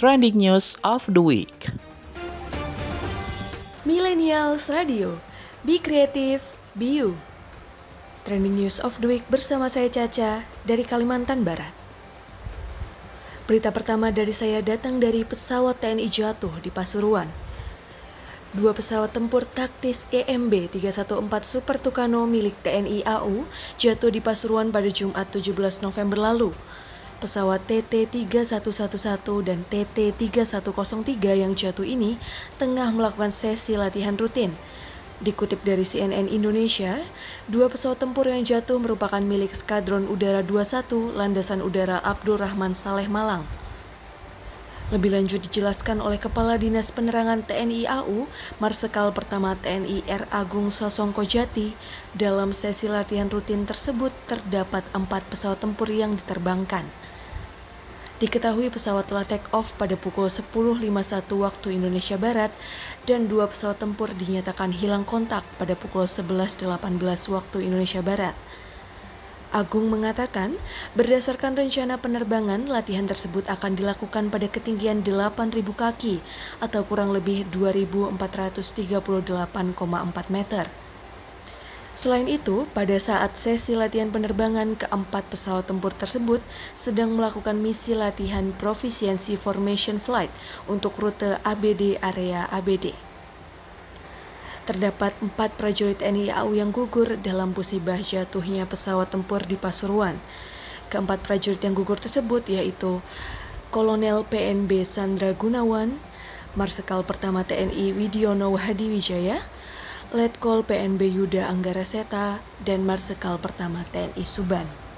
trending news of the week. Millennials Radio, be creative, be you. Trending news of the week bersama saya Caca dari Kalimantan Barat. Berita pertama dari saya datang dari pesawat TNI jatuh di Pasuruan. Dua pesawat tempur taktis EMB 314 Super Tucano milik TNI AU jatuh di Pasuruan pada Jumat 17 November lalu. Pesawat TT-3111 dan TT-3103 yang jatuh ini tengah melakukan sesi latihan rutin. Dikutip dari CNN Indonesia, dua pesawat tempur yang jatuh merupakan milik Skadron Udara 21 Landasan Udara Abdul Rahman Saleh Malang. Lebih lanjut dijelaskan oleh Kepala Dinas Penerangan TNI AU, Marsekal Pertama TNI R. Agung Sosongko Jati, dalam sesi latihan rutin tersebut terdapat empat pesawat tempur yang diterbangkan. Diketahui pesawat telah take off pada pukul 10.51 waktu Indonesia Barat dan dua pesawat tempur dinyatakan hilang kontak pada pukul 11.18 waktu Indonesia Barat. Agung mengatakan, berdasarkan rencana penerbangan, latihan tersebut akan dilakukan pada ketinggian 8.000 kaki atau kurang lebih 2.438,4 meter. Selain itu, pada saat sesi latihan penerbangan keempat pesawat tempur tersebut sedang melakukan misi latihan Proficiency Formation Flight untuk rute ABD area ABD. Terdapat empat prajurit TNI AU yang gugur dalam musibah jatuhnya pesawat tempur di Pasuruan. Keempat prajurit yang gugur tersebut yaitu Kolonel PNB Sandra Gunawan, Marsekal Pertama TNI Widiono Hadiwijaya, Letkol PNB Yuda Anggara Seta, dan Marsekal Pertama TNI Suban.